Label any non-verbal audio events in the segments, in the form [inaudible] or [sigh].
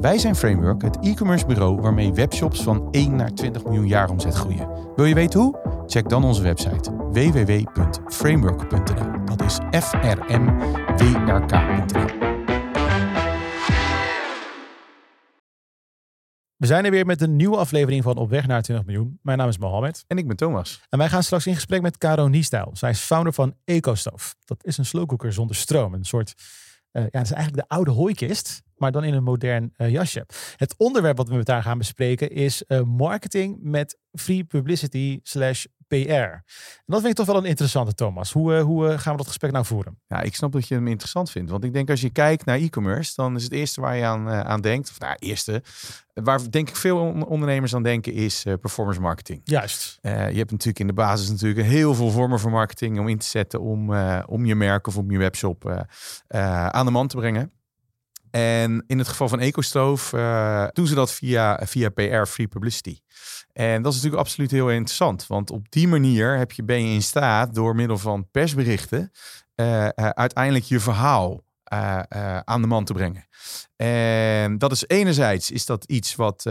Wij zijn Framework, het e-commerce bureau waarmee webshops van 1 naar 20 miljoen jaar omzet groeien. Wil je weten hoe? Check dan onze website www.framework.nl. Dat is f r m w r k.nl. We zijn er weer met een nieuwe aflevering van Op weg naar 20 miljoen. Mijn naam is Mohammed. En ik ben Thomas. En wij gaan straks in gesprek met Caro Niestijl. Zij is founder van EcoStove. Dat is een slowcooker zonder stroom. Een soort, ja, dat is eigenlijk de oude hooikist, maar dan in een modern uh, jasje. Het onderwerp wat we met haar gaan bespreken is uh, marketing met free publicity slash PR. En dat vind ik toch wel een interessante, Thomas. Hoe, uh, hoe gaan we dat gesprek nou voeren? Ja, ik snap dat je hem interessant vindt. Want ik denk als je kijkt naar e-commerce, dan is het eerste waar je aan, aan denkt, of nou, eerste, waar denk ik veel ondernemers aan denken, is performance marketing. Juist. je hebt natuurlijk in de basis natuurlijk heel veel vormen van marketing om in te zetten om, om je merk of om je webshop aan de man te brengen. En in het geval van EcoStove uh, doen ze dat via, via PR, free publicity. En dat is natuurlijk absoluut heel interessant. Want op die manier heb je, ben je in staat door middel van persberichten uh, uh, uiteindelijk je verhaal aan de man te brengen. En dat is enerzijds is dat iets wat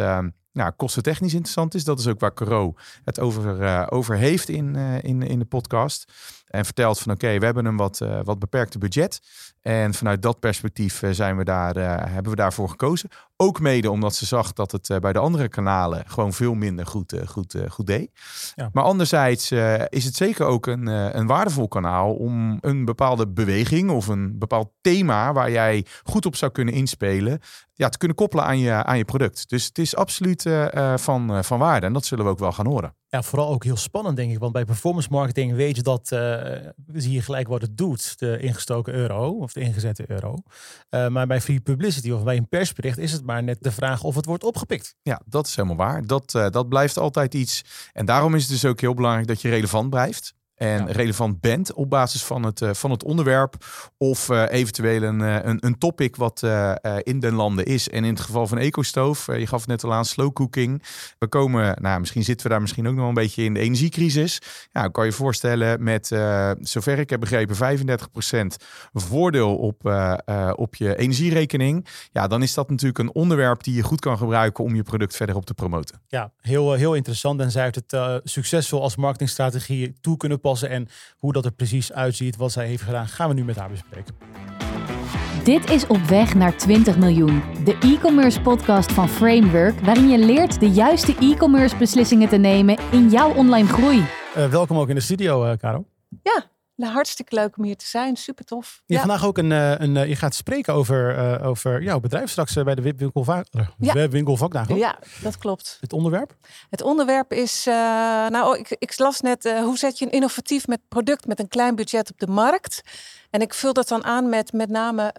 nou, kostentechnisch interessant is. Dat is ook waar Caro het over, over heeft in, in, in de podcast. En vertelt van oké, we hebben een wat, uh, wat beperkte budget. En vanuit dat perspectief uh, zijn we daar, uh, hebben we daarvoor gekozen. Ook mede omdat ze zag dat het bij de andere kanalen gewoon veel minder goed, goed, goed deed. Ja. Maar anderzijds is het zeker ook een, een waardevol kanaal om een bepaalde beweging of een bepaald thema waar jij goed op zou kunnen inspelen, ja, te kunnen koppelen aan je, aan je product. Dus het is absoluut van, van waarde en dat zullen we ook wel gaan horen. Ja, vooral ook heel spannend, denk ik. Want bij performance marketing weet je dat, uh, zie je gelijk wat het doet, de ingestoken euro of de ingezette euro. Uh, maar bij free publicity of bij een persbericht is het maar net de vraag of het wordt opgepikt. Ja, dat is helemaal waar. Dat, uh, dat blijft altijd iets. En daarom is het dus ook heel belangrijk dat je relevant blijft en ja. relevant bent op basis van het, uh, van het onderwerp of uh, eventueel een, uh, een, een topic wat in den landen is. En in het geval van EcoStoof, je gaf het net al aan, slow cooking. We komen, nou misschien zitten we daar misschien ook nog een beetje in de energiecrisis. Ja, kan je voorstellen met, zover ik heb begrepen, 35% voordeel op, op je energierekening. Ja, dan is dat natuurlijk een onderwerp die je goed kan gebruiken om je product verder op te promoten. Ja, heel, heel interessant. En zij heeft het succesvol als marketingstrategie toe kunnen passen en hoe dat er precies uitziet, wat zij heeft gedaan, gaan we nu met haar bespreken. Dit is Op weg naar 20 miljoen, de e-commerce podcast van Framework, waarin je leert de juiste e-commerce beslissingen te nemen in jouw online groei. Uh, welkom ook in de studio, uh, Caro. Ja, nou, hartstikke leuk om hier te zijn. Super tof. Je, ja. vandaag ook een, een, je gaat spreken over, uh, over jouw bedrijf straks bij de Webwinkel, ja. Ja, dat klopt. Het onderwerp? Het onderwerp is, uh, nou, ik, ik las net, uh, hoe zet je een innovatief met product met een klein budget op de markt? En ik vul dat dan aan met met name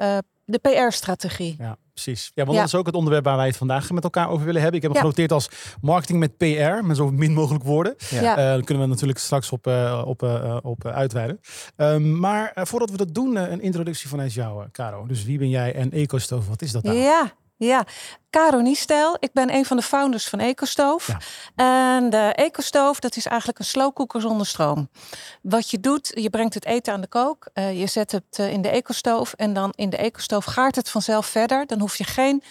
de PR-strategie. Ja precies. Ja, want ja. dat is ook het onderwerp waar wij het vandaag met elkaar over willen hebben. Ik heb hem ja. genoteerd als marketing met PR, met zo min mogelijk woorden. Ja. Uh, dan kunnen we natuurlijk straks op, uh, op, uh, op uitweiden. Um, maar voordat we dat doen, een introductie vanuit jou, Caro. Dus wie ben jij en EcoStove, wat is dat nou? Ja, ja, Caro Niestel. Ik ben een van de founders van EcoStove. Ja. En de EcoStove, dat is eigenlijk een slowcooker zonder stroom. Wat je doet, je brengt het eten aan de kook. Uh, je zet het uh, in de EcoStove en dan in de EcoStove gaart het vanzelf verder. Dan hoef je geen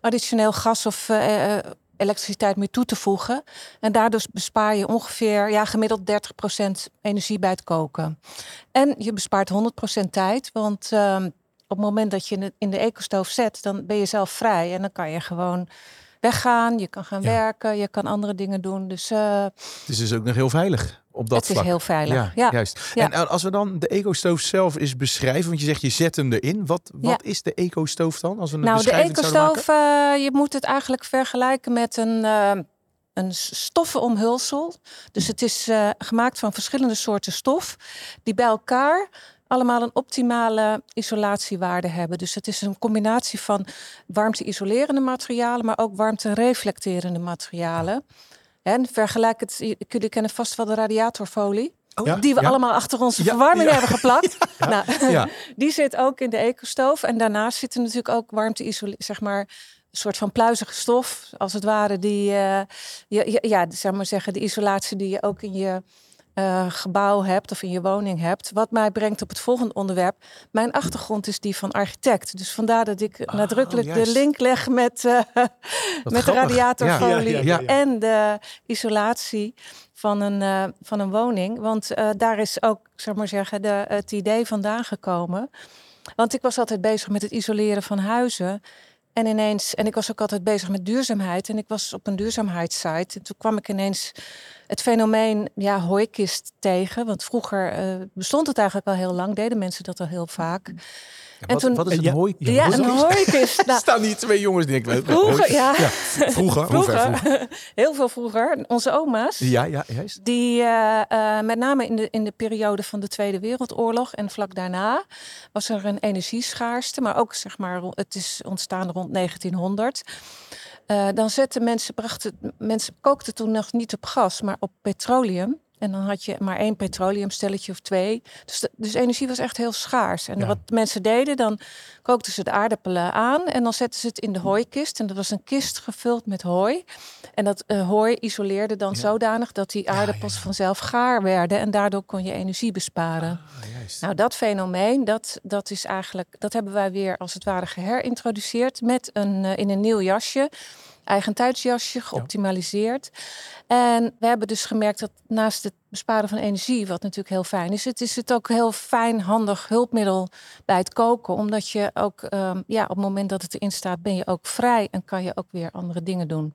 additioneel gas of uh, elektriciteit meer toe te voegen. En daardoor bespaar je ongeveer ja, gemiddeld 30% energie bij het koken. En je bespaart 100% tijd, want op het moment dat je het in de ecostoof zet, dan ben je zelf vrij. En dan kan je gewoon weggaan, je kan gaan ja. werken, je kan andere dingen doen. Dus, uh, het is dus ook nog heel veilig op dat het vlak. Het is heel veilig, ja. ja. Juist. Ja. En als we dan de ecostoof zelf eens beschrijven, want je zegt je zet hem erin. Wat, wat is de ecostoof dan? Als we een nou, de ecostoof, uh, je moet het eigenlijk vergelijken met een... Uh, een stoffenomhulsel. Dus het is uh, gemaakt van verschillende soorten stof die bij elkaar allemaal een optimale isolatiewaarde hebben. Dus het is een combinatie van warmte-isolerende materialen, maar ook warmte-reflecterende materialen. En vergelijk het, jullie kennen vast wel de radiatorfolie. Oh, die we allemaal achter onze verwarming hebben geplakt. [laughs] Nou, [laughs] die zit ook in de ecostoof. En daarnaast zit er natuurlijk ook warmte zeg maar, een soort van pluizige stof, als het ware, die, uh, ja, ja, zeg maar zeggen, de isolatie die je ook in je uh, gebouw hebt of in je woning hebt. Wat mij brengt op het volgende onderwerp. Mijn achtergrond is die van architect. Dus vandaar dat ik oh, nadrukkelijk de link leg met, uh, [laughs] met de radiatorfolie en de isolatie van een, uh, van een woning. Want daar is ook, zeg maar zeggen, de, het idee vandaan gekomen. Want ik was altijd bezig met het isoleren van huizen. En ineens, en ik was ook altijd bezig met duurzaamheid. En ik was op een duurzaamheidssite. En toen kwam ik ineens het fenomeen ja, hooikist tegen. Want vroeger uh, bestond het eigenlijk al heel lang, deden mensen dat al heel vaak. en wat, toen, wat is een hooikist? Ja, een hooikist. [laughs] nou, staan hier twee jongens die ik weet. Vroeger, ja. ja. Vroeger, vroeger, vroeger, [laughs] heel veel vroeger. Onze oma's. Ja, ja, juist. Die uh, uh, met name in de, in de periode van de Tweede Wereldoorlog en vlak daarna was er een energieschaarste. Maar ook, zeg maar, het is ontstaan rond 1900. Uh, dan zetten mensen, brachten, mensen kookten toen nog niet op gas, maar op petroleum. En dan had je maar één petroleumstelletje of twee. Dus, de, dus energie was echt heel schaars. En wat mensen deden, dan kookten ze de aardappelen aan en dan zetten ze het in de hooikist. En dat was een kist gevuld met hooi. En dat uh, hooi isoleerde dan zodanig dat die aardappels vanzelf gaar werden. En daardoor kon je energie besparen. Ah, nou, dat fenomeen, dat, dat is eigenlijk, dat hebben wij weer als het ware geherintroduceerd met een, uh, in een nieuw jasje eigen thuisjasje geoptimaliseerd. En we hebben dus gemerkt dat naast het besparen van energie, wat natuurlijk heel fijn is, het is het ook heel fijn, handig hulpmiddel bij het koken. Omdat je ook, um, ja, op het moment dat het erin staat, ben je ook vrij en kan je ook weer andere dingen doen.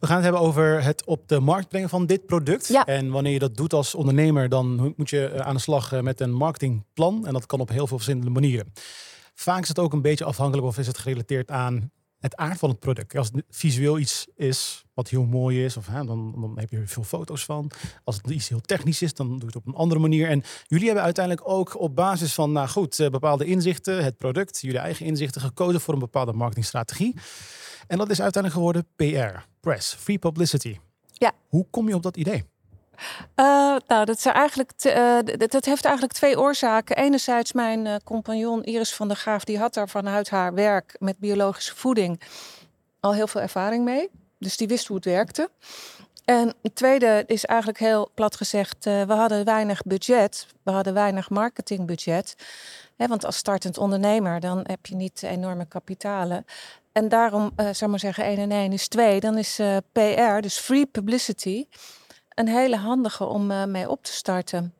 We gaan het hebben over het op de markt brengen van dit product. Ja. En wanneer je dat doet als ondernemer, dan moet je eh, aan de slag eh, met een marketingplan. En dat kan op heel veel verschillende manieren. Vaak is het ook een beetje afhankelijk of is het gerelateerd aan het aard van het product. Als het visueel iets is wat heel mooi is, of, hè, dan, dan heb je er veel foto's van. Als het iets heel technisch is, dan doe je het op een andere manier. En jullie hebben uiteindelijk ook op basis van, nou goed, eh, bepaalde inzichten, het product, jullie eigen inzichten, gekozen voor een bepaalde marketingstrategie. En dat is uiteindelijk geworden PR, press, free publicity. Ja. Hoe kom je op dat idee? Uh, nou, dat, eigenlijk dat, heeft eigenlijk twee oorzaken. Enerzijds mijn uh, compagnon Iris van der Graaf, die had daar vanuit haar werk met biologische voeding al heel veel ervaring mee. Dus die wist hoe het werkte. En het tweede is eigenlijk heel plat gezegd, we hadden weinig budget. We hadden weinig marketingbudget. Hè, want als startend ondernemer, dan heb je niet enorme kapitalen. En daarom, zou maar zeggen, 1 en 1 is 2. Dan is PR, dus free publicity een hele handige om uh, mee op te starten.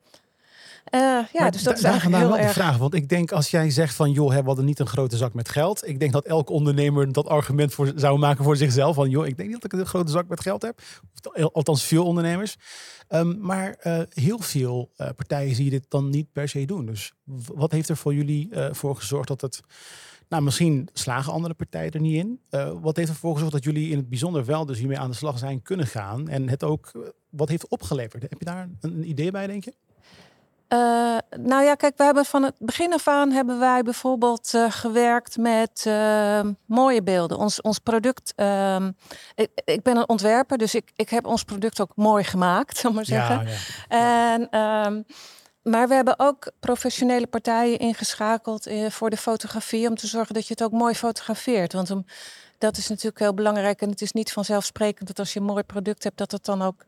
Uh, ja, dus dat is eigenlijk heel wel erg... de vraag. Want ik denk als jij zegt van joh, we hadden niet een grote zak met geld. Ik denk dat elk ondernemer dat argument voor zou maken voor zichzelf. Van joh, ik denk niet dat ik een grote zak met geld heb. Althans veel ondernemers. Um, maar uh, heel veel uh, partijen zie je dit dan niet per se doen. Dus wat heeft er voor jullie voor gezorgd dat het nou, misschien slagen andere partijen er niet in. Uh, wat heeft ervoor gezorgd dat jullie in het bijzonder wel dus hiermee aan de slag zijn kunnen gaan? En het ook, uh, wat heeft opgeleverd? Heb je daar een, idee bij, denk je? Uh, nou ja, kijk, we hebben van het begin af aan hebben wij bijvoorbeeld uh, gewerkt met uh, mooie beelden. Ons, ons product, ehm, ik, ik, ben een ontwerper, dus ik, ik heb ons product ook mooi gemaakt, [laughs] zal maar zeggen. Ja, ja. En um, maar we hebben ook professionele partijen ingeschakeld eh, voor de fotografie om te zorgen dat je het ook mooi fotografeert. Want om, dat is natuurlijk heel belangrijk en het is niet vanzelfsprekend dat als je een mooi product hebt, dat het dan ook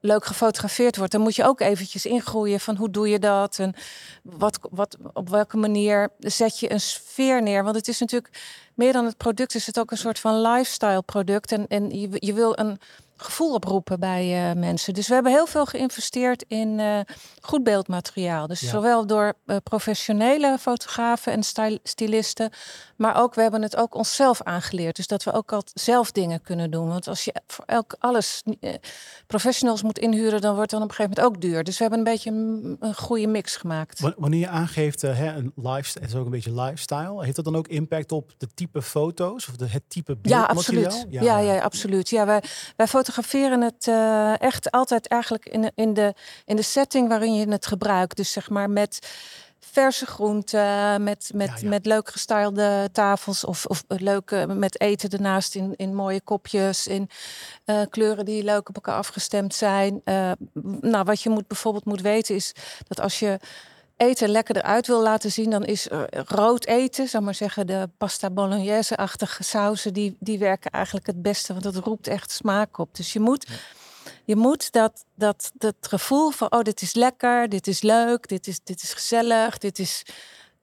leuk gefotografeerd wordt. Dan moet je ook eventjes ingroeien van hoe doe je dat en wat, wat, op welke manier zet je een sfeer neer. Want het is natuurlijk meer dan het product, is het ook een soort van lifestyle product. En, en je, je wil een gevoel oproepen bij uh, mensen. Dus we hebben heel veel geïnvesteerd in uh, goed beeldmateriaal. Dus ja. zowel door uh, professionele fotografen en styl stylisten, maar ook we hebben het ook onszelf aangeleerd. Dus dat we ook al zelf dingen kunnen doen. Want als je voor elk alles professionals moet inhuren, dan wordt dan op een gegeven moment ook duur. Dus we hebben een beetje een, een goede mix gemaakt. Wanneer je aangeeft hè, een lifestyle, het is ook een beetje lifestyle, heeft dat dan ook impact op de type foto's of de, het type beeldmateriaal? Ja, absoluut. Ja, ja, ja, absoluut. Ja, wij, wij fotograferen het uh, echt altijd eigenlijk in, in, de, in de setting waarin je het gebruikt. Dus zeg maar met verse groenten met, met, met leuk gestylede tafels of, of leuke met eten ernaast in, in mooie kopjes, in uh, kleuren die leuk op elkaar afgestemd zijn. Uh, nou, wat je moet, bijvoorbeeld moet weten is dat als je eten lekker eruit wil laten zien, dan is rood eten, zal maar zeggen, de pasta bolognese-achtige sauzen, die, die werken eigenlijk het beste, want dat roept echt smaak op. Dus je moet, je moet dat, dat, dat gevoel van, oh, dit is lekker, dit is leuk, dit is, dit is gezellig, dit is,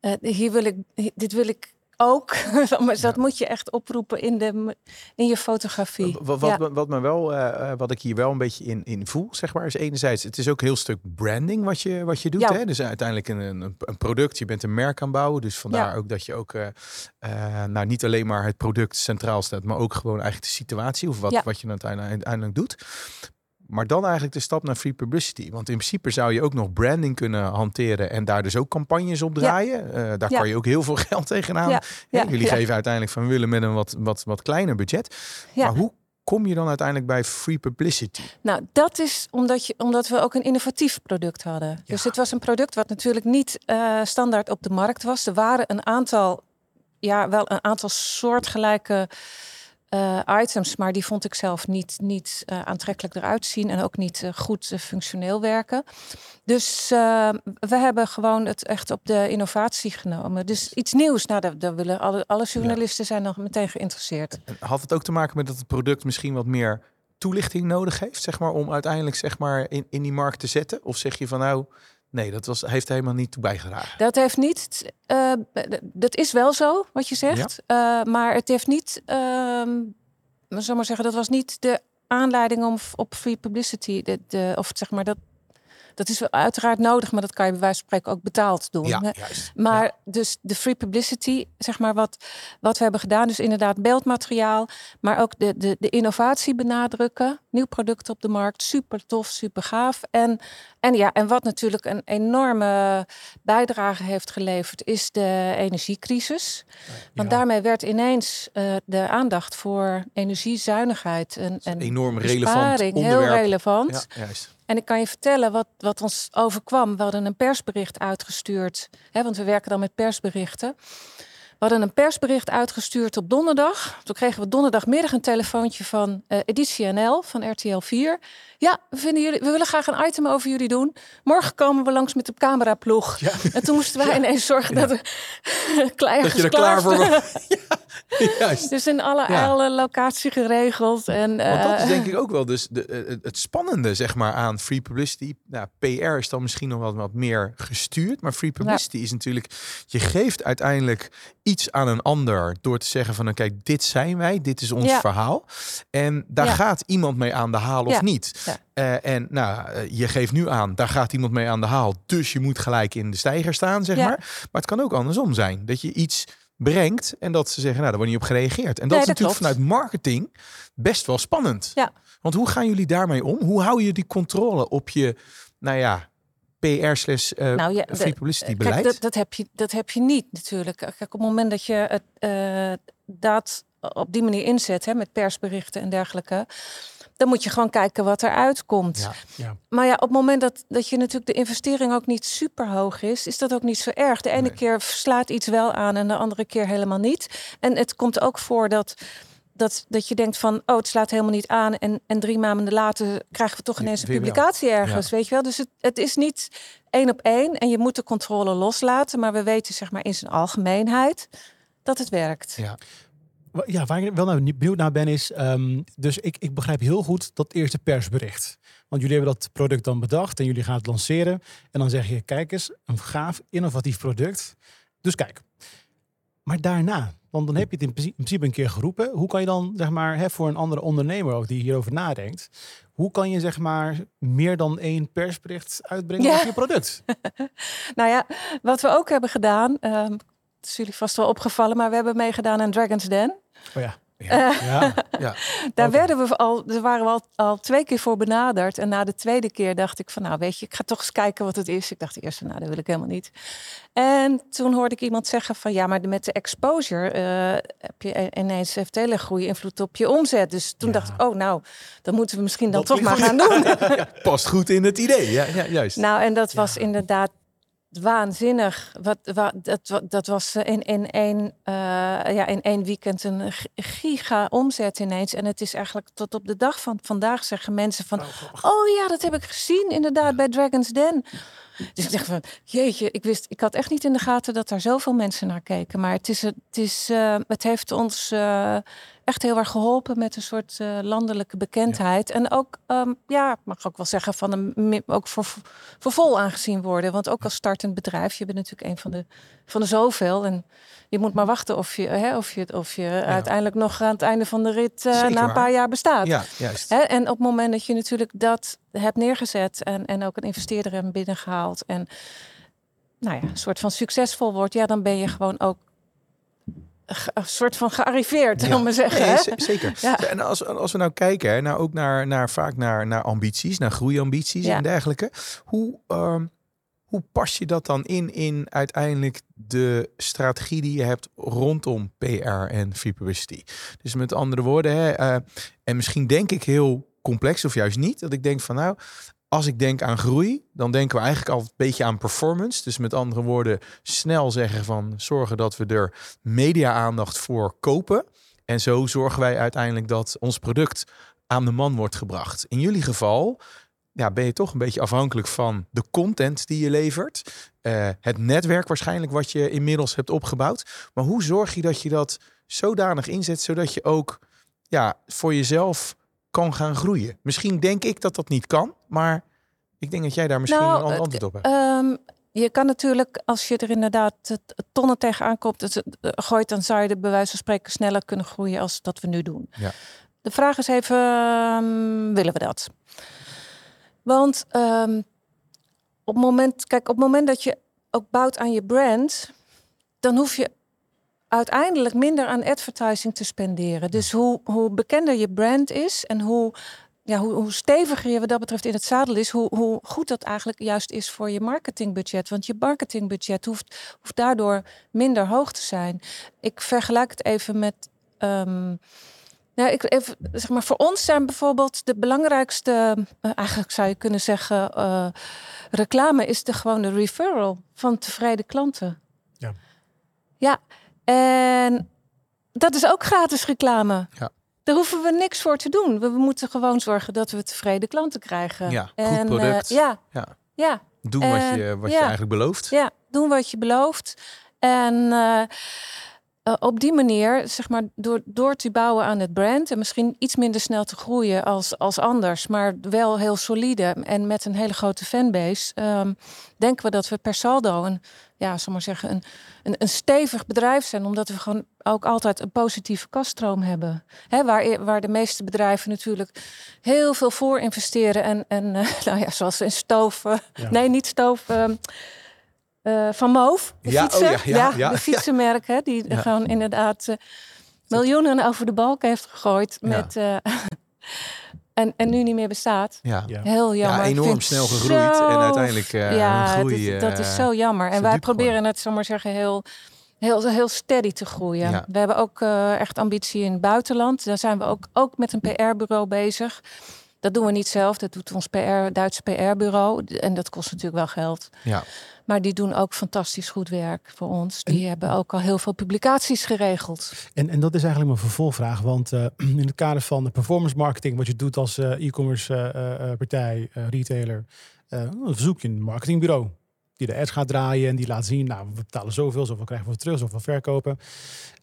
uh, hier wil ik, dit wil ik ook. [laughs] maar dat moet je echt oproepen in, de, in je fotografie. Wat, wat, wat, me wel, uh, wat ik hier wel een beetje in, in voel, zeg maar, is enerzijds, het is ook een heel stuk branding wat je, wat je doet. Hè? Dus uiteindelijk een, een, een, product, je bent een merk aan bouwen. Dus vandaar ook dat je ook, uh, uh, nou niet alleen maar het product centraal staat, maar ook gewoon eigenlijk de situatie of wat, wat je uiteindelijk, uiteindelijk doet. Maar dan eigenlijk de stap naar free publicity. Want in principe zou je ook nog branding kunnen hanteren en daar dus ook campagnes op draaien. Eh, daar kan je ook heel veel [laughs] geld tegenaan. Ja. jullie geven uiteindelijk van willen met een wat, wat, wat kleiner budget. Maar hoe kom je dan uiteindelijk bij free publicity? Nou, dat is omdat, je, omdat we ook een innovatief product hadden. Dus het was een product wat natuurlijk niet uh, standaard op de markt was. Er waren een aantal, ja, wel een aantal soortgelijke uh, items, maar die vond ik zelf niet, niet uh, aantrekkelijk eruit zien en ook niet uh, goed functioneel werken. Dus we hebben gewoon het echt op de innovatie genomen. Dus iets nieuws, nou, daar, daar willen alle, alle journalisten zijn nog meteen geïnteresseerd. Had het ook te maken met dat het product misschien wat meer toelichting nodig heeft, zeg maar, om uiteindelijk zeg maar in, in die markt te zetten? Of zeg je van nou, Nee, dat was, heeft helemaal niet toe bijgedragen. Dat heeft niet. Uh, dat is wel zo wat je zegt. Uh, maar het heeft niet. Uh, zal maar zeggen, dat was niet de aanleiding om op free publicity. De, de, of zeg maar dat dat is uiteraard nodig, maar dat kan je bij wijze van spreken ook betaald doen. Ja, Maar dus de free publicity, zeg maar, wat, wat we hebben gedaan, dus inderdaad beeldmateriaal, maar ook de, de, de innovatie benadrukken. Nieuw product op de markt, super tof, super gaaf. En, en ja, en wat natuurlijk een enorme bijdrage heeft geleverd, is de energiecrisis. Want daarmee werd ineens uh, de aandacht voor energiezuinigheid en, en enorm relevant heel relevant. Ja, juist. En ik kan je vertellen wat, wat ons overkwam. We hadden een persbericht uitgestuurd, hè, want we werken dan met persberichten. We hadden een persbericht uitgestuurd op donderdag. Toen kregen we donderdagmiddag een telefoontje van uh, Editie NL van RTL 4. Ja, we, vinden jullie, we willen graag een item over jullie doen. Morgen komen we langs met de cameraploeg. Ja. En toen moesten wij ja. ineens zorgen dat er klaar [laughs] Dat je er klaar voor was. [laughs] [laughs] Juist. Dus in alle, alle locatie geregeld. En, Want dat is eh, denk [laughs] ik ook wel dus de, eh, het spannende zeg maar aan free publicity. Nou, PR is dan misschien nog wat, wat meer gestuurd. Maar free publicity is natuurlijk, je geeft uiteindelijk iets aan een ander door te zeggen van, nou, kijk, dit zijn wij, dit is ons verhaal. En daar gaat iemand mee aan de haal of niet. Uh, en nou, je geeft nu aan, daar gaat iemand mee aan de haal. Dus je moet gelijk in de stijger staan, zeg maar. Maar het kan ook andersom zijn. Dat je iets brengt en dat ze zeggen, nou, daar wordt niet op gereageerd. En dat is natuurlijk vanuit marketing best wel spannend. Ja. Want hoe gaan jullie daarmee om? Hoe hou je die controle op je, nou ja, PR slash uh, nou, ja, free publicity beleid? Kijk, dat, dat, heb je, dat heb je niet natuurlijk. Kijk, op het moment dat je het, uh, dat op die manier inzet, hè, met persberichten en dergelijke, dan moet je gewoon kijken wat er uitkomt. Ja, ja. Maar ja, op het moment dat, dat je natuurlijk de investering ook niet super hoog is, is dat ook niet zo erg. De ene keer slaat iets wel aan en de andere keer helemaal niet. En het komt ook voor dat. Dat, dat je denkt van, oh, het slaat helemaal niet aan. En, en drie maanden later krijgen we toch ineens een publicatie ergens, weet je wel. Dus het, het is niet één op één. En je moet de controle loslaten. Maar we weten, zeg maar, in zijn algemeenheid dat het werkt. Ja. Ja, waar ik wel naar benieuwd naar ben is, um, dus ik, ik begrijp heel goed dat eerste persbericht. Want jullie hebben dat product dan bedacht en jullie gaan het lanceren. En dan zeg je, kijk eens, een gaaf, innovatief product. Dus kijk. Maar daarna, want dan heb je het in principe een keer geroepen. Hoe kan je dan, zeg maar, hè, voor een andere ondernemer ook die hierover nadenkt. Hoe kan je, zeg maar, meer dan één persbericht uitbrengen ja. over je product? [laughs] nou ja, wat we ook hebben gedaan, um, is jullie vast wel opgevallen, maar we hebben meegedaan aan Dragon's Den. Oh ja. Ja, uh, ja, ja. [laughs] Daar werden we al, daar waren we al, al twee keer voor benaderd. En na de tweede keer dacht ik van, nou weet je, ik ga toch eens kijken wat het is. Ik dacht de eerste, nou dat wil ik helemaal niet. En toen hoorde ik iemand zeggen van, ja, maar met de exposure uh, heb je ineens heeft hele goede invloed op je omzet. Dus toen dacht ik, oh nou, dan moeten we misschien dan toch maar gaan doen. [laughs] Past goed in het idee, ja, ja juist. Nou, en dat was inderdaad waanzinnig. Wat, wat, dat, dat was eh, in, in, één, uh, ja, in één weekend een giga omzet ineens. En het is eigenlijk tot op de dag van vandaag zeggen mensen van... Oh ja, dat heb ik gezien inderdaad bij Dragon's Den. Dus ik dacht van, jeetje, ik wist, ik had echt niet in de gaten dat daar zoveel mensen naar keken. Maar het, is, het, is, uh, het heeft ons uh, echt heel erg geholpen met een soort uh, landelijke bekendheid. En ook, um, ja, mag ook wel zeggen, van een, ook voor, voor vol aangezien worden. Want ook als startend bedrijf, je bent natuurlijk een van de, van de zoveel. En je moet maar wachten of je, hè, of je, of je ja. uiteindelijk nog aan het einde van de rit na een paar jaar bestaat. Ja, juist. Hè? En op het moment dat je natuurlijk dat hebt neergezet en, en ook een investeerder hebt binnengehaald en nou ja, een soort van succesvol wordt, ja, dan ben je gewoon ook een soort van gearriveerd, ja. om maar zeggen. Nee, zeker. Ja. En als, als we nou kijken, nou ook naar, naar vaak naar, naar ambities, naar groeiambities ja. en dergelijke. Hoe, um, hoe pas je dat dan in in uiteindelijk de strategie die je hebt rondom PR en publicity? Dus met andere woorden, hè, uh, en misschien denk ik heel complex of juist niet, dat ik denk van nou, als ik denk aan groei, dan denken we eigenlijk al een beetje aan performance. Dus met andere woorden, snel zeggen van zorgen dat we er media-aandacht voor kopen. En zo zorgen wij uiteindelijk dat ons product aan de man wordt gebracht. In jullie geval ja, ben je toch een beetje afhankelijk van de content die je levert. Uh, het netwerk waarschijnlijk wat je inmiddels hebt opgebouwd. Maar hoe zorg je dat je dat zodanig inzet, zodat je ook ja, voor jezelf kan gaan groeien? Misschien denk ik dat dat niet kan, maar ik denk dat jij daar misschien nou, een antwoord op hebt. Um, je kan natuurlijk, als je er inderdaad tonnen tegenaan komt, het, gooit, dan zou je de bij wijze van spreken sneller kunnen groeien als dat we nu doen. Ja. De vraag is even, um, willen we dat? Want um, op, het moment, kijk, op het moment dat je ook bouwt aan je brand, dan hoef je uiteindelijk minder aan advertising te spenderen. Dus hoe, hoe bekender je brand is en hoe, ja, hoe, hoe steviger je wat dat betreft in het zadel is, hoe, hoe goed dat eigenlijk juist is voor je marketingbudget. Want je marketingbudget hoeft, hoeft daardoor minder hoog te zijn. Ik vergelijk het even met. Um, ja, ik even, zeg maar, voor ons zijn bijvoorbeeld de belangrijkste, uh, eigenlijk zou je kunnen zeggen, uh, reclame is de gewone referral van tevreden klanten. Ja. Ja, en dat is ook gratis reclame. Ja. Daar hoeven we niks voor te doen. We, we moeten gewoon zorgen dat we tevreden klanten krijgen. Ja, goed en, product. Uh, ja, ja. ja. Doen en, wat, je, wat ja. je eigenlijk belooft. Ja, doen wat je belooft. En uh, uh, op die manier, zeg maar, door, door te bouwen aan het brand en misschien iets minder snel te groeien als, als anders, maar wel heel solide en met een hele grote fanbase, um, denken we dat we per saldo een, ja, zal maar zeggen, een, een, een stevig bedrijf zijn, omdat we gewoon ook altijd een positieve kaststroom hebben. Hè, waar, waar de meeste bedrijven natuurlijk heel veel voor investeren en, en uh, [laughs] nou ja, zoals in stoven, ja. nee, niet stoven. Uh, van Moof, de ja, fietsen. Oh, ja, ja, ja, de fietsenmerk, hè, die gewoon inderdaad uh, miljoenen over de balk heeft gegooid. Met, uh, [laughs] en, en nu niet meer bestaat. Ja. Heel jammer. Ja, enorm snel gegroeid zo... en uiteindelijk ja, groei. Dat, dat is zo jammer. En wij proberen gewoon. het, zomaar zeggen, heel, heel, heel steady te groeien. Ja. We hebben ook echt ambitie in het buitenland. Daar zijn we ook, ook met een PR-bureau bezig. Dat doen we niet zelf, dat doet ons PR, Duitse PR-bureau. En dat kost natuurlijk wel geld. Ja. Maar die doen ook fantastisch goed werk voor ons. Die en, hebben ook al heel veel publicaties geregeld. En, en dat is eigenlijk mijn vervolgvraag. Want uh, in het kader van de performance marketing, wat je doet als uh, e-commerce uh, partij, retailer, zoek je een marketingbureau. Die de ads gaat draaien en die laat zien, nou, we betalen zoveel, zoveel krijgen we terug, zoveel verkopen.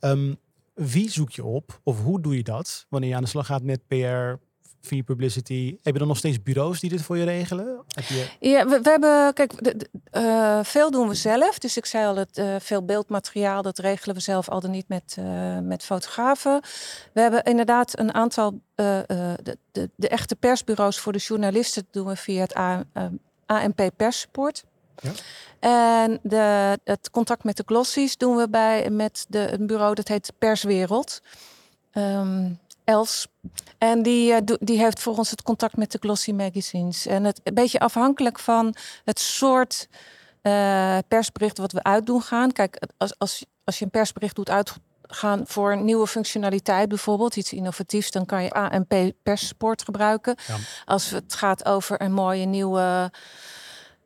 Um, wie zoek je op of hoe doe je dat wanneer je aan de slag gaat met PR, via publicity. Heb je dan nog steeds bureaus die dit voor je regelen? Heb je... Ja, we, we hebben, kijk, de, de, uh, veel doen we zelf. Dus ik zei al, het, uh, veel beeldmateriaal, dat regelen we zelf al dan niet met, uh, met fotografen. We hebben inderdaad een aantal, de, de, de, echte persbureaus voor de journalisten doen we via het A, ANP Perssupport. Ja. En de, het contact met de glossies doen we bij met de, een bureau dat heet Perswereld. Um, Els. En die, uh, die heeft voor ons het contact met de glossy magazines. En het een beetje afhankelijk van het soort uh, persbericht wat we uitdoen gaan. Kijk, als, als, als je een persbericht doet uitgaan voor een nieuwe functionaliteit, bijvoorbeeld iets innovatiefs, dan kan je ANP perssport gebruiken. Ja. Als het gaat over een mooie nieuwe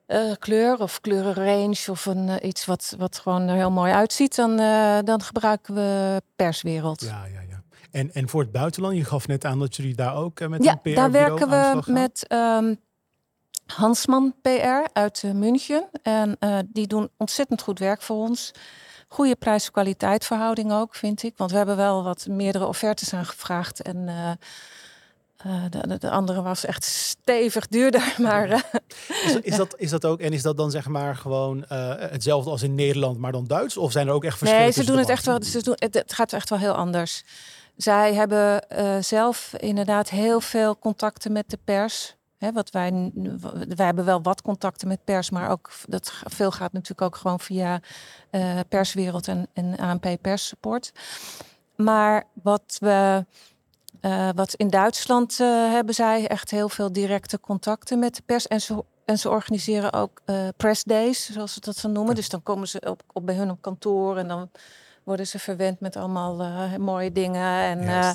eh, kleur of kleurenrange of een, eh, iets wat, wat gewoon er heel mooi uitziet, dan, eh, dan gebruiken we perswereld. Ja, ja, ja. En, en voor het buitenland, je gaf net aan dat jullie daar ook eh, met Ja, een PR daar werken we met ehm, Hansman PR uit eh, München. En eh, die doen ontzettend goed werk voor ons. Goede prijs-kwaliteit verhouding ook, vind ik. Want we hebben wel wat meerdere offertes aangevraagd. En de, de, de andere was echt stevig duurder. [laughs] Maar Is, is, dat, is dat ook, en is dat dan zeg maar gewoon hetzelfde als in Nederland, maar dan Duits? Of zijn er ook echt verschillen? nee, ze doen het echt wel. Ze doen, het, het gaat echt wel heel anders. Zij hebben eh, zelf inderdaad heel veel contacten met de pers. Hè, wat wij, wij hebben wel wat contacten met pers, maar ook dat veel gaat natuurlijk ook gewoon via eh, perswereld en, en ANP perssupport. Maar wat we eh, wat in Duitsland hebben zij echt heel veel directe contacten met de pers. En ze, en ze organiseren ook eh press days, zoals ze dat zo noemen. Dus dan komen ze op, op bij hun op kantoor en dan worden ze verwend met allemaal eh, mooie dingen. En.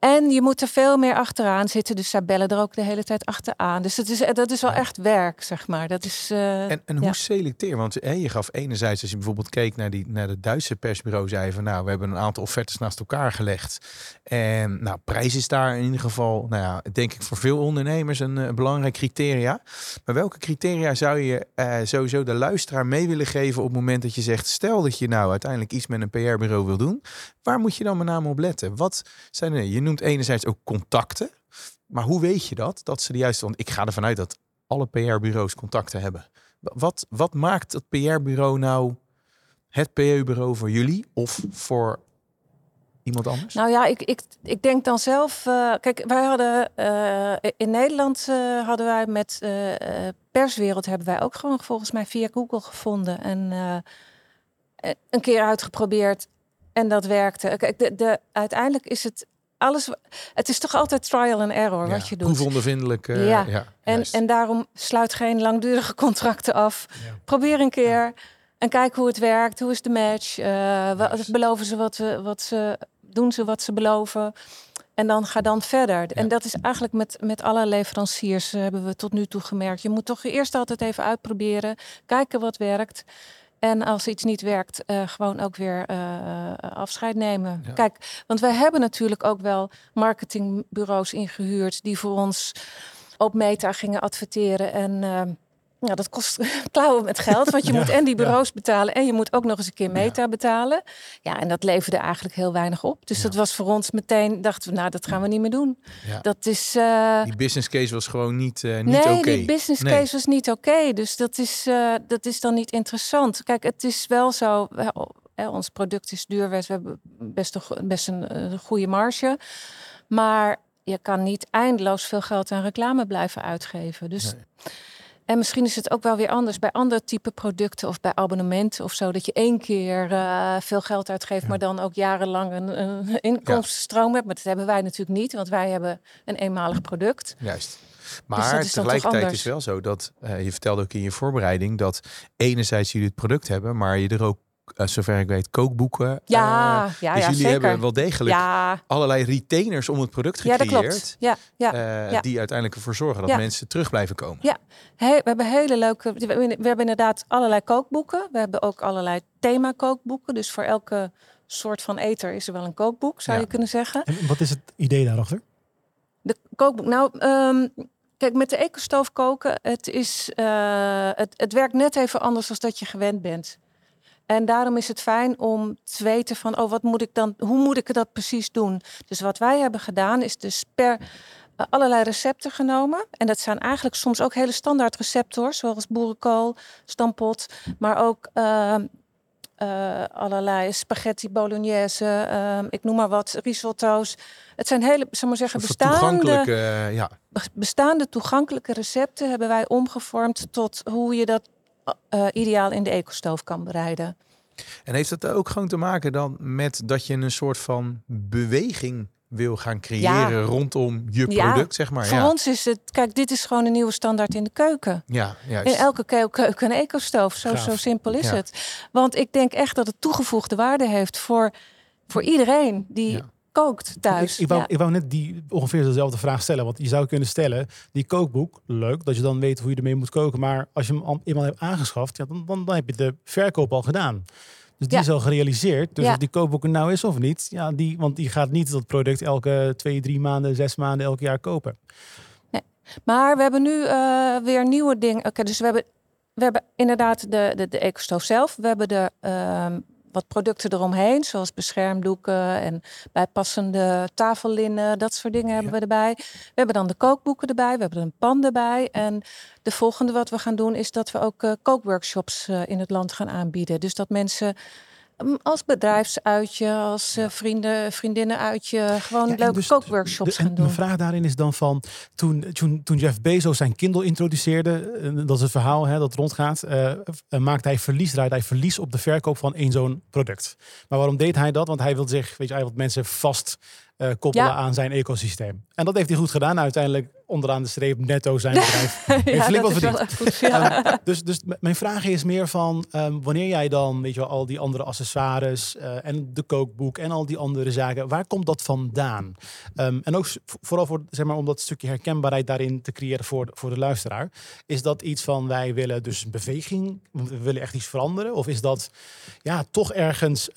En je moet er veel meer achteraan zitten. Dus zij bellen er ook de hele tijd achteraan. Dus dat is, dat is wel echt werk, zeg maar. Dat is, eh, En, en hoe ja. selecteer? Want hè, je gaf enerzijds, als je bijvoorbeeld keek naar, die, naar de Duitse persbureau, zei van nou, we hebben een aantal offertes naast elkaar gelegd. En nou, prijs is daar in ieder geval, nou ja, denk ik voor veel ondernemers een, eh, belangrijk criteria. Maar welke criteria zou je eh, sowieso de luisteraar mee willen geven op het moment dat je zegt, stel dat je nou uiteindelijk iets met een PR-bureau wil doen, waar moet je dan met name op letten? Wat zijn er? Je noemt enerzijds ook contacten, maar hoe weet je dat? Dat ze de juiste, want ik ga ervan uit dat alle PR-bureaus contacten hebben. Wat, wat maakt het PR-bureau nou het PR-bureau voor jullie of voor iemand anders? Nou ja, ik, ik, ik denk dan zelf. eh, kijk, wij hadden eh, in Nederland eh, hadden wij met perswereld hebben wij ook gewoon volgens mij via Google gevonden en een keer uitgeprobeerd en dat werkte. Kijk, de, de, uiteindelijk is het alles. Het is toch altijd trial and error wat je doet. Proefondervindelijk. eh, Ja. ja. En, juist. en daarom sluit geen langdurige contracten af. Ja. Probeer een keer en kijk hoe het werkt. Hoe is de match? Eh, wa- Juist. beloven ze wat, we, wat ze doen ze wat ze beloven? En dan ga dan verder. En dat is eigenlijk met, met alle leveranciers eh, hebben we tot nu toe gemerkt. Je moet toch eerst altijd even uitproberen, kijken wat werkt. En als iets niet werkt, eh, gewoon ook weer eh, afscheid nemen. Ja. Kijk, want wij hebben natuurlijk ook wel marketingbureaus ingehuurd die voor ons op Meta gingen adverteren. En ja, dat kost [laughs] klauwen met geld. Want je Ja, moet en die ja. bureaus betalen en je moet ook nog eens een keer Meta betalen. Ja, en dat leverde eigenlijk heel weinig op. Dus dat was voor ons meteen, dachten we, nou, dat gaan we niet meer doen. Ja. Dat is. eh, Die business case was gewoon niet, eh niet nee, oké. die business Nee. case was niet oké. Dus dat is, eh, dat is dan niet interessant. Kijk, het is wel zo. ons product is duur. We hebben best een, best een goede marge. Maar je kan niet eindeloos veel geld aan reclame blijven uitgeven. Dus. Nee. En misschien is het ook wel weer anders bij andere type producten of bij abonnementen of zo. Dat je één keer eh, veel geld uitgeeft, Ja. maar dan ook jarenlang een, een [laughs] inkomstenstroom hebt. Maar dat hebben wij natuurlijk niet, want wij hebben een eenmalig product. Juist. dat Maar toch tegelijkertijd is wel zo dat, eh, je vertelde ook in je voorbereiding, dat enerzijds jullie het product hebben, maar je er ook, eh, zover ik weet, kookboeken. Ja, eh, ja, dus ja, jullie zeker. hebben wel degelijk Ja, allerlei retainers om het product ja, dat gecreëerd. klopt. Ja, ja. eh, ja. Die uiteindelijk ervoor zorgen dat Ja. mensen terug blijven komen. Ja. He- we hebben hele leuke. We hebben, inderdaad allerlei kookboeken. We hebben ook allerlei thema kookboeken. Dus voor elke soort van eter is er wel een kookboek, zou Ja. je kunnen zeggen. En wat is het idee daarachter? De kookboek. Nou, ehm, kijk, met de ecostoof koken, het, is, eh, het, het werkt net even anders dan dat je gewend bent. En daarom is het fijn om te weten van, oh, wat moet ik dan, hoe moet ik dat precies doen? Dus wat wij hebben gedaan, is dus per eh, allerlei recepten genomen. En dat zijn eigenlijk soms ook hele standaard recepten, hoor, zoals boerenkool, stampot, maar ook ehm, eh, allerlei spaghetti bolognese, ehm, ik noem maar wat, risotto's. Het zijn hele, zal maar zeggen, bestaande toegankelijke, eh, ja, bestaande toegankelijke recepten hebben wij omgevormd tot hoe je dat eh, ideaal in de ecostoof kan bereiden. En heeft het ook gewoon te maken dan met dat je een soort van beweging wil gaan creëren rondom je Ja. product, zeg maar? Voor ja. ons is het, kijk, dit is gewoon een nieuwe standaard in de keuken. Ja, juist. In elke keu- keuken een ecostoof. Zo, zo simpel is het. Want ik denk echt dat het toegevoegde waarde heeft voor, voor iedereen die. Kookt thuis. Ik, ik, wou, Ja. ik wou net die ongeveer dezelfde vraag stellen. Want je zou kunnen stellen, die kookboek, leuk dat je dan weet hoe je ermee moet koken. Maar als je hem al eenmaal hebt aangeschaft, ja, dan, dan, dan heb je de verkoop al gedaan. Dus die Ja. is al gerealiseerd. Dus of die kookboek er nou is of niet, ja, die, want die gaat niet dat product elke twee, drie maanden, zes maanden, elk jaar kopen. Maar we hebben nu eh, weer nieuwe dingen. Oké, dus we hebben, we hebben inderdaad de, de, de zelf. We hebben de, ehm, wat producten eromheen, zoals beschermdoeken en bijpassende tafellinnen. Dat soort dingen hebben we erbij. We hebben dan de kookboeken erbij. We hebben een pan erbij. En de volgende wat we gaan doen is dat we ook eh, kookworkshops eh, in het land gaan aanbieden. Dus dat mensen als bedrijfsuitje, als eh, vrienden, vriendinnenuitje, gewoon Ja, en leuke dus kookworkshops de- gaan doen. Mijn vraag daarin is dan van, toen, toen, toen Jeff Bezos zijn Kindle introduceerde, eh, dat is het verhaal hè, dat rondgaat, eh, eh, maakte hij verlies, draaide hij verlies op de verkoop van één zo'n product. Maar waarom deed hij dat? Want hij wil zich, weet je, hij wil mensen vast eh, koppelen Ja. aan zijn ecosysteem. En dat heeft hij goed gedaan. Uiteindelijk onderaan de streep netto zijn [laughs] bedrijf. heeft flink wat verdiend. goed, ja. Ehm, dus, dus mijn vraag is meer van ehm, wanneer jij dan, weet je wel, al die andere accessoires eh, en de kookboek en al die andere zaken, waar komt dat vandaan? Ehm, en ook vooral voor, zeg maar, om dat stukje herkenbaarheid daarin te creëren voor, de- voor de luisteraar. Is dat iets van wij willen dus een beweging, we willen echt iets veranderen? Of is dat ja, toch ergens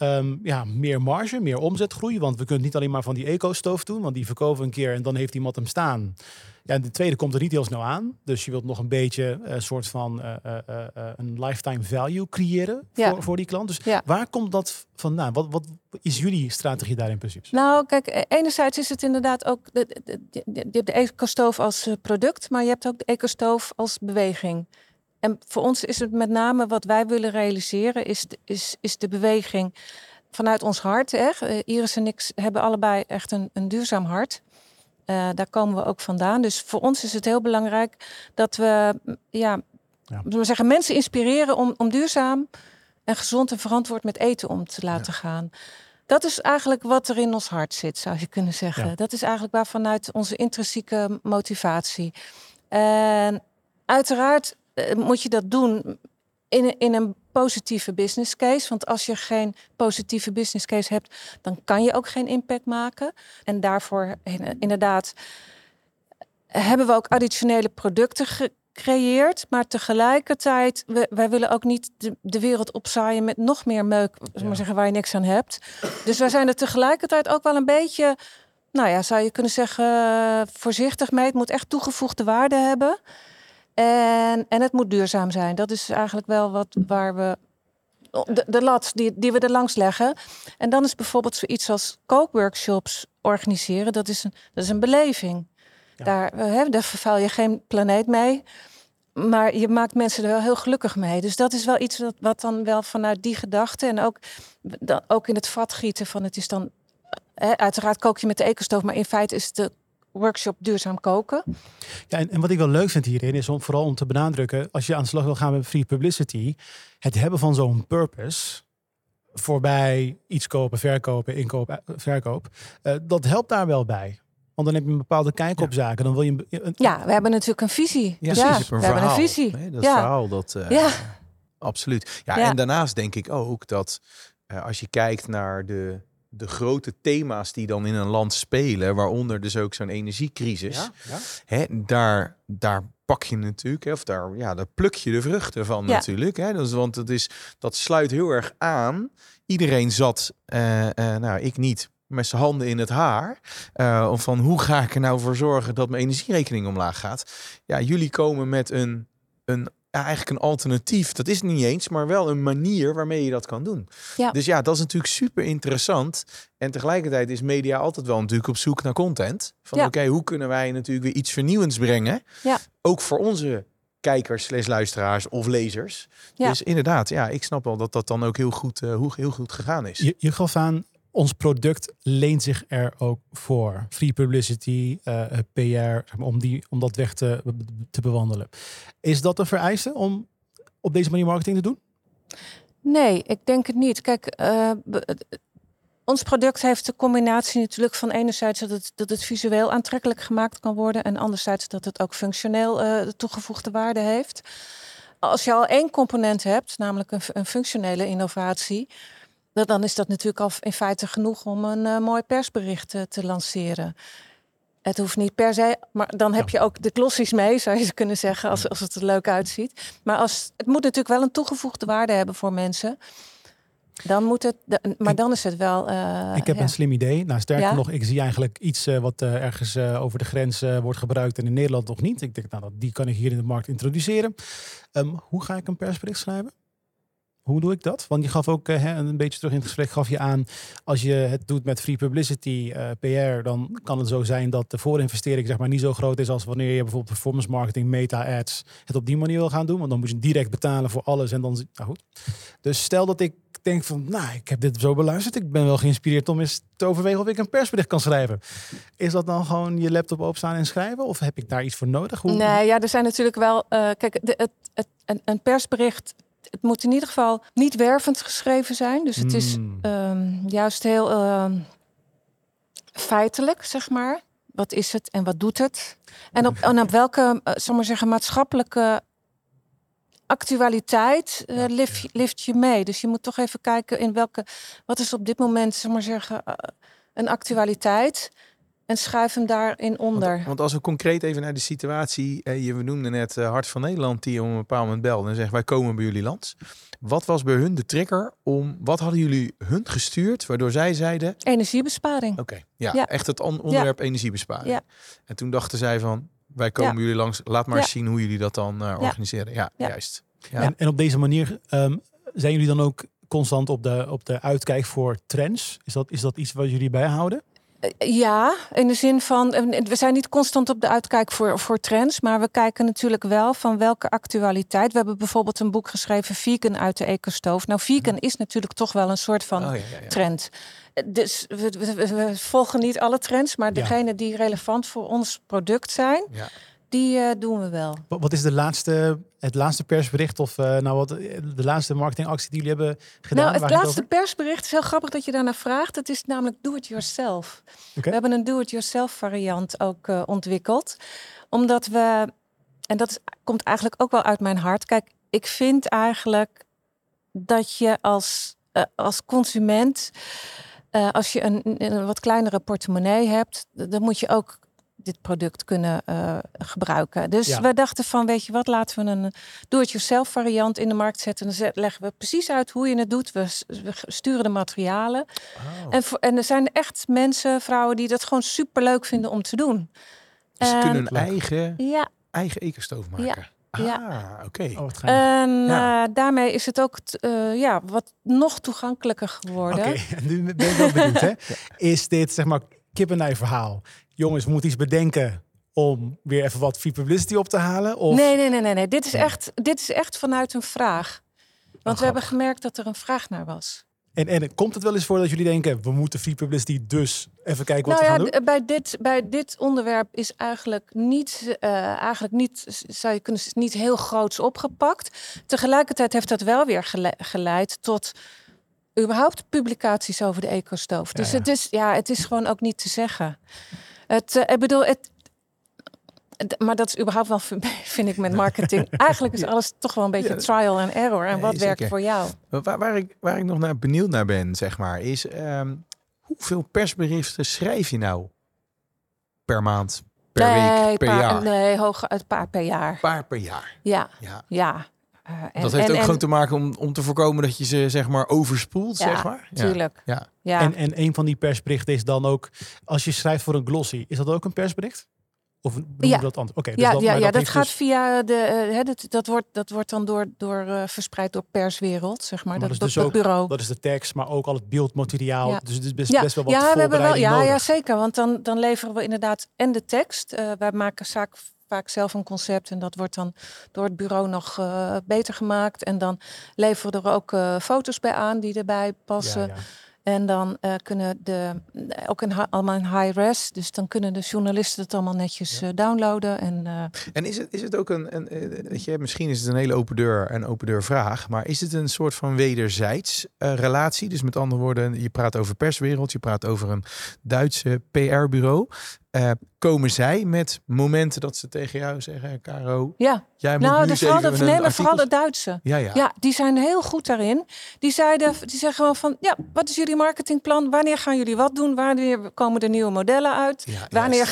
ja, meer marge, meer omzetgroei? Want we kunnen niet alleen maar van die eco-stoof doen, want die verkopen we een keer en dan heeft iemand hem staan. Ja, en de tweede komt er niet heel snel aan. Dus je wilt nog een beetje een soort van eh, eh, eh, eh, een lifetime value creëren Ja. voor, voor die klant. Dus Ja. waar komt dat vandaan? Wat, wat is jullie strategie daarin precies? Nou, kijk, enerzijds is het inderdaad ook. De, de, de- je hebt de ecostoof als eh, product, maar je hebt ook de ecostoof als beweging. En voor ons is het met name wat wij willen realiseren, is is, is de beweging vanuit ons hart. Hè? Iris en ik hebben allebei echt een, een duurzaam hart. Eh, daar komen we ook vandaan. Dus voor ons is het heel belangrijk dat we ja, we zeggen, mensen inspireren om, om duurzaam en gezond en verantwoord met eten om te laten gaan. Dat is eigenlijk wat er in ons hart zit, zou je kunnen zeggen. Ja. Dat is eigenlijk waar vanuit onze intrinsieke motivatie. En uiteraard eh, moet je dat doen in, in een positieve business case. Want als je geen positieve business case hebt, dan kan je ook geen impact maken. En daarvoor in- inderdaad hebben we ook additionele producten gecreëerd. Maar tegelijkertijd, we, wij willen ook niet de, de wereld opzaaien met nog meer meuk, Ja. maar zeggen, waar je niks aan hebt. Dus wij zijn er tegelijkertijd ook wel een beetje, nou ja, zou je kunnen zeggen, eh, voorzichtig mee. Het moet echt toegevoegde waarde hebben. En, en het moet duurzaam zijn. Dat is eigenlijk wel wat waar we. De, de lat die, die we er langs leggen. En dan is bijvoorbeeld zoiets als kookworkshops organiseren. Dat is een, dat is een beleving. Ja. Daar, eh, hè, daar vervuil je geen planeet mee. Maar je maakt mensen er wel heel gelukkig mee. Dus dat is wel iets wat, wat dan wel vanuit die gedachte. En ook, dan, ook in het vat gieten van het is dan. Hè, uiteraard kook je met de ecostoof. Maar in feite is de workshop duurzaam koken. Ja, en, en wat ik wel leuk vind hierin is om vooral om te benadrukken, als je aan de slag wil gaan met free publicity, het hebben van zo'n purpose voorbij iets kopen, verkopen, inkoop, eh, verkoop, eh, dat helpt daar wel bij. Want dan heb je een bepaalde kijk op zaken. Dan wil je een, een- Ja, we hebben natuurlijk een visie. Ja, Ja, precies. we hebben een visie. dat ja. verhaal, dat, eh, Ja. absoluut. Ja, Ja. en daarnaast denk ik ook dat eh, als je kijkt naar de, de grote thema's die dan in een land spelen, waaronder dus ook zo'n energiecrisis, hè, daar, daar pak je natuurlijk, hè, of daar, ja, daar pluk je de vruchten van Ja. natuurlijk. Hè, dus, want het is, dat sluit heel erg aan. Iedereen zat, eh, nou ik niet, met zijn handen in het haar. eh, of van hoe ga ik er nou voor zorgen dat mijn energierekening omlaag gaat. Ja, jullie komen met een, een ja, eigenlijk een alternatief. Dat is het niet eens, maar wel een manier waarmee je dat kan doen. Ja. Dus ja, dat is natuurlijk super interessant. En tegelijkertijd is media altijd wel natuurlijk op zoek naar content. Van Ja. oké, hoe kunnen wij natuurlijk weer iets vernieuwends brengen? Ja. Ook voor onze kijkers, slash luisteraars of lezers. Ja. Dus inderdaad, ja, ik snap wel dat dat dan ook heel goed, eh, heel goed gegaan is. Je, je gaf aan, ons product leent zich er ook voor. Free publicity, eh, PR, zeg maar, om, die, om dat weg te, te bewandelen. Is dat een vereiste om op deze manier marketing te doen? Nee, ik denk het niet. Kijk, eh, ons product heeft de combinatie natuurlijk van enerzijds dat het, dat het visueel aantrekkelijk gemaakt kan worden en anderzijds dat het ook functioneel eh, toegevoegde waarde heeft. Als je al één component hebt, namelijk een, een functionele innovatie, dan is dat natuurlijk al in feite genoeg om een uh, mooi persbericht uh, te lanceren. Het hoeft niet per se, maar dan heb je ook de glossies mee, zou je kunnen zeggen, als, als het er leuk uitziet. Maar als, het moet natuurlijk wel een toegevoegde waarde hebben voor mensen. Dan moet het, maar dan is het wel. Uh, ik heb een slim idee. Nou, sterker nog, ik zie eigenlijk iets uh, wat uh, ergens over de grens wordt gebruikt en in Nederland nog niet. Ik denk, nou, die kan ik hier in de markt introduceren. Um, hoe ga ik een persbericht schrijven? Hoe doe ik dat? Want je gaf ook hè, een beetje terug in het gesprek gaf je aan, als je het doet met free publicity, PR, dan kan het zo zijn dat de voorinvestering zeg maar niet zo groot is als wanneer je bijvoorbeeld performance marketing, meta ads, het op die manier wil gaan doen. Want dan moet je direct betalen voor alles en dan, nou goed. Dus stel dat ik denk van, nou, ik heb dit zo beluisterd. Ik ben wel geïnspireerd om eens te overwegen of ik een persbericht kan schrijven. Is dat dan gewoon je laptop opstaan en schrijven? Of heb ik daar iets voor nodig? Hoe... Nee, ja, er zijn natuurlijk wel. Uh, kijk, de, het, het, een, een, persbericht. Het moet in ieder geval niet wervend geschreven zijn. Dus het is um, juist heel uh, feitelijk, zeg maar. Wat is het en wat doet het? En op, en op [laughs] welke, uh, zal maar zeggen, maatschappelijke actualiteit uh, lift, lift, je mee. Dus je moet toch even kijken in welke, wat is op dit moment, zeg maar zeggen, uh, een actualiteit. En schuif hem daarin onder. Want, want, als we concreet even naar de situatie, eh, je noemde net uh, Hart van Nederland, die om een bepaald moment belde en zegt wij komen bij jullie lands. Wat was bij hun de trigger om, wat hadden jullie hun gestuurd, waardoor zij zeiden? Energiebesparing. Oké, ja, ja, echt het onderwerp ja. energiebesparing. Ja. En toen dachten zij van, wij komen jullie langs. Laat maar zien hoe jullie dat dan uh, organiseren. Ja, juist. En, en, op deze manier um, zijn jullie dan ook constant op de, op de uitkijk voor trends? Is dat, is dat iets wat jullie bijhouden? Eh, ja, in de zin van, we zijn niet constant op de uitkijk voor, voor trends, maar we kijken natuurlijk wel van welke actualiteit. We hebben bijvoorbeeld een boek geschreven, Vegan uit de ecostoof. Nou, vegan is natuurlijk toch wel een soort van oh, ja, ja, ja. trend. Dus we, we, we, volgen niet alle trends, maar degene die relevant voor ons product zijn, die uh, doen we wel. Wat is de laatste, het laatste persbericht of uh, nou wat de laatste marketingactie die jullie hebben gedaan? Nou, het laatste het persbericht is heel grappig dat je daarna vraagt. Het is namelijk do it yourself. Okay. We hebben een do it yourself variant ook uh, ontwikkeld, omdat we en dat is, komt eigenlijk ook wel uit mijn hart. Kijk, ik vind eigenlijk dat je als als consument als je een, een, wat kleinere portemonnee hebt, dan moet je ook dit product kunnen uh, gebruiken. Dus ja. we dachten van, weet je wat, laten we een do-it-yourself variant in de markt zetten. Dan leggen we precies uit hoe je het doet. We, we sturen de materialen. Oh. En, voor, en er zijn echt mensen, vrouwen, die dat gewoon super leuk vinden om te doen. Dus ze kunnen een eigen, ja. eigen ekenstoof maken. Ja. Ja. Ah, oké. Okay. Oh, en ja. uh, daarmee is het ook uh, ja, wat nog toegankelijker geworden. Oké, okay. [laughs] nu ben ik wel benieuwd. hè? Is dit zeg maar kip verhaal? Jongens, we moeten iets bedenken om weer even wat free publicity op te halen? Of... Nee, nee, nee, nee, nee. Dit, is echt, dit is echt vanuit een vraag. Want oh, we hebben gemerkt dat er een vraag naar was. En, en komt het wel eens voor dat jullie denken, we moeten free publicity, dus even kijken wat nou we gaan doen? Bij dit, bij dit onderwerp is eigenlijk niet, uh, eigenlijk niet, zou je kunnen niet heel groots opgepakt. Tegelijkertijd heeft dat wel weer geleid tot überhaupt publicaties over de ecostoof. Dus ja, het is, ja, het is gewoon ook niet te zeggen. Het, uh, ik bedoel, het, maar dat is überhaupt wel, vind [laughs] ik, met marketing. [laughs] Eigenlijk is alles toch wel een beetje trial and error. En wat werkt voor jou? Waar, waar, ik, waar ik nog naar benieuwd naar ben, zeg maar, is um, hoeveel persberichten schrijf je nou per maand, per nee, week, per paar, jaar? Nee, hoog, een paar per jaar. paar per jaar? Ja, ja. ja. Uh, en, dat heeft en, ook en, gewoon te maken om, om te voorkomen dat je ze zeg maar overspoelt, ja, zeg maar. Ja, tuurlijk. Ja. ja. En, en een van die persberichten is dan ook, als je schrijft voor een glossy, is dat ook een persbericht? Of ja. dat anders? Oké, okay, dus ja, ja, ja, dat, gaat dus... via de. Uh, dat, dat, wordt, dat wordt dan door, door uh, verspreid door perswereld, zeg maar. maar dat, dat is dus ook, bureau. Dat is de tekst, maar ook al het beeldmateriaal. Ja. Dus het is best, ja. best wel wat ja, we hebben wel, ja, nodig. ja, zeker. Want dan, dan leveren we inderdaad en de tekst. Uh, wij maken zaak vaak zelf een concept en dat wordt dan door het bureau nog uh, beter gemaakt. En dan leveren we er ook uh, foto's bij aan die erbij passen. Ja, ja. En dan uh, kunnen de, ook in, allemaal in high res, dus dan kunnen de journalisten het allemaal netjes ja. downloaden. En, en is, het, is het ook een, een, weet je, misschien is het een hele open deur en open deur vraag, maar is het een soort van wederzijds relatie? Dus met andere woorden, je praat over perswereld, je praat over een Duitse PR-bureau. Eh, komen zij met momenten dat ze tegen jou zeggen, Caro, Ja, jij moet nou, nu de vooral, de, een nee, maar vooral de artikel- Duitse. Ja, ja. Ja, die zijn heel goed daarin. Die, zeiden, die zeggen gewoon van, ja, wat is jullie marketingplan? Wanneer gaan jullie wat doen? Wanneer komen er nieuwe modellen uit? Ja, Wanneer juist.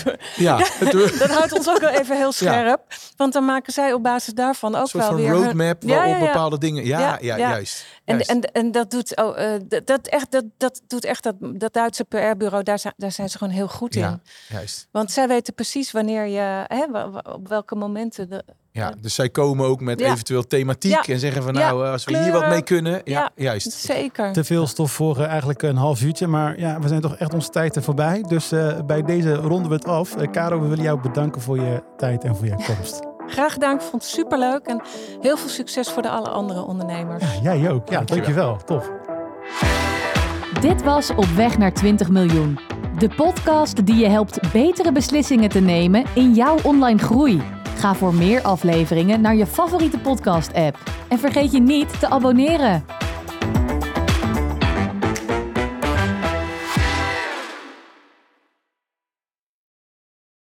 [laughs] gaan... Ja, [laughs] het- dat houdt ons ook wel even heel scherp. Want dan maken zij op basis daarvan ook een wel weer... hun- roadmap Ja, waarop ja, ja. bepaalde dingen... Ja, ja, Ja, ja. juist. En, juist. en, en dat doet, oh, eh, dat, echt, dat, dat doet echt dat, dat Duitse PR-bureau, daar, daar zijn ze gewoon heel goed in. Juist. Want zij weten precies wanneer je, hè, op welke momenten. De, Ja, dus zij komen ook met Ja. eventueel thematiek Ja. en zeggen van nou, eh, als we hier wat mee kunnen. Ja, Ja. juist. zeker. Te veel stof voor eh, eigenlijk een half uurtje. Maar ja, we zijn toch echt onze tijd er voorbij. Dus eh, bij deze ronden we het af. Eh, Caro, we willen jou bedanken voor je tijd en voor je komst. [laughs] Graag gedaan. Ik vond het superleuk. En heel veel succes voor de alle andere ondernemers. Ja, jij ook. Ja, Dankjewel. dankjewel. Tof. Dit was Op weg naar 20 miljoen. De podcast die je helpt betere beslissingen te nemen in jouw online groei. Ga voor meer afleveringen naar je favoriete podcast-app. En vergeet je niet te abonneren.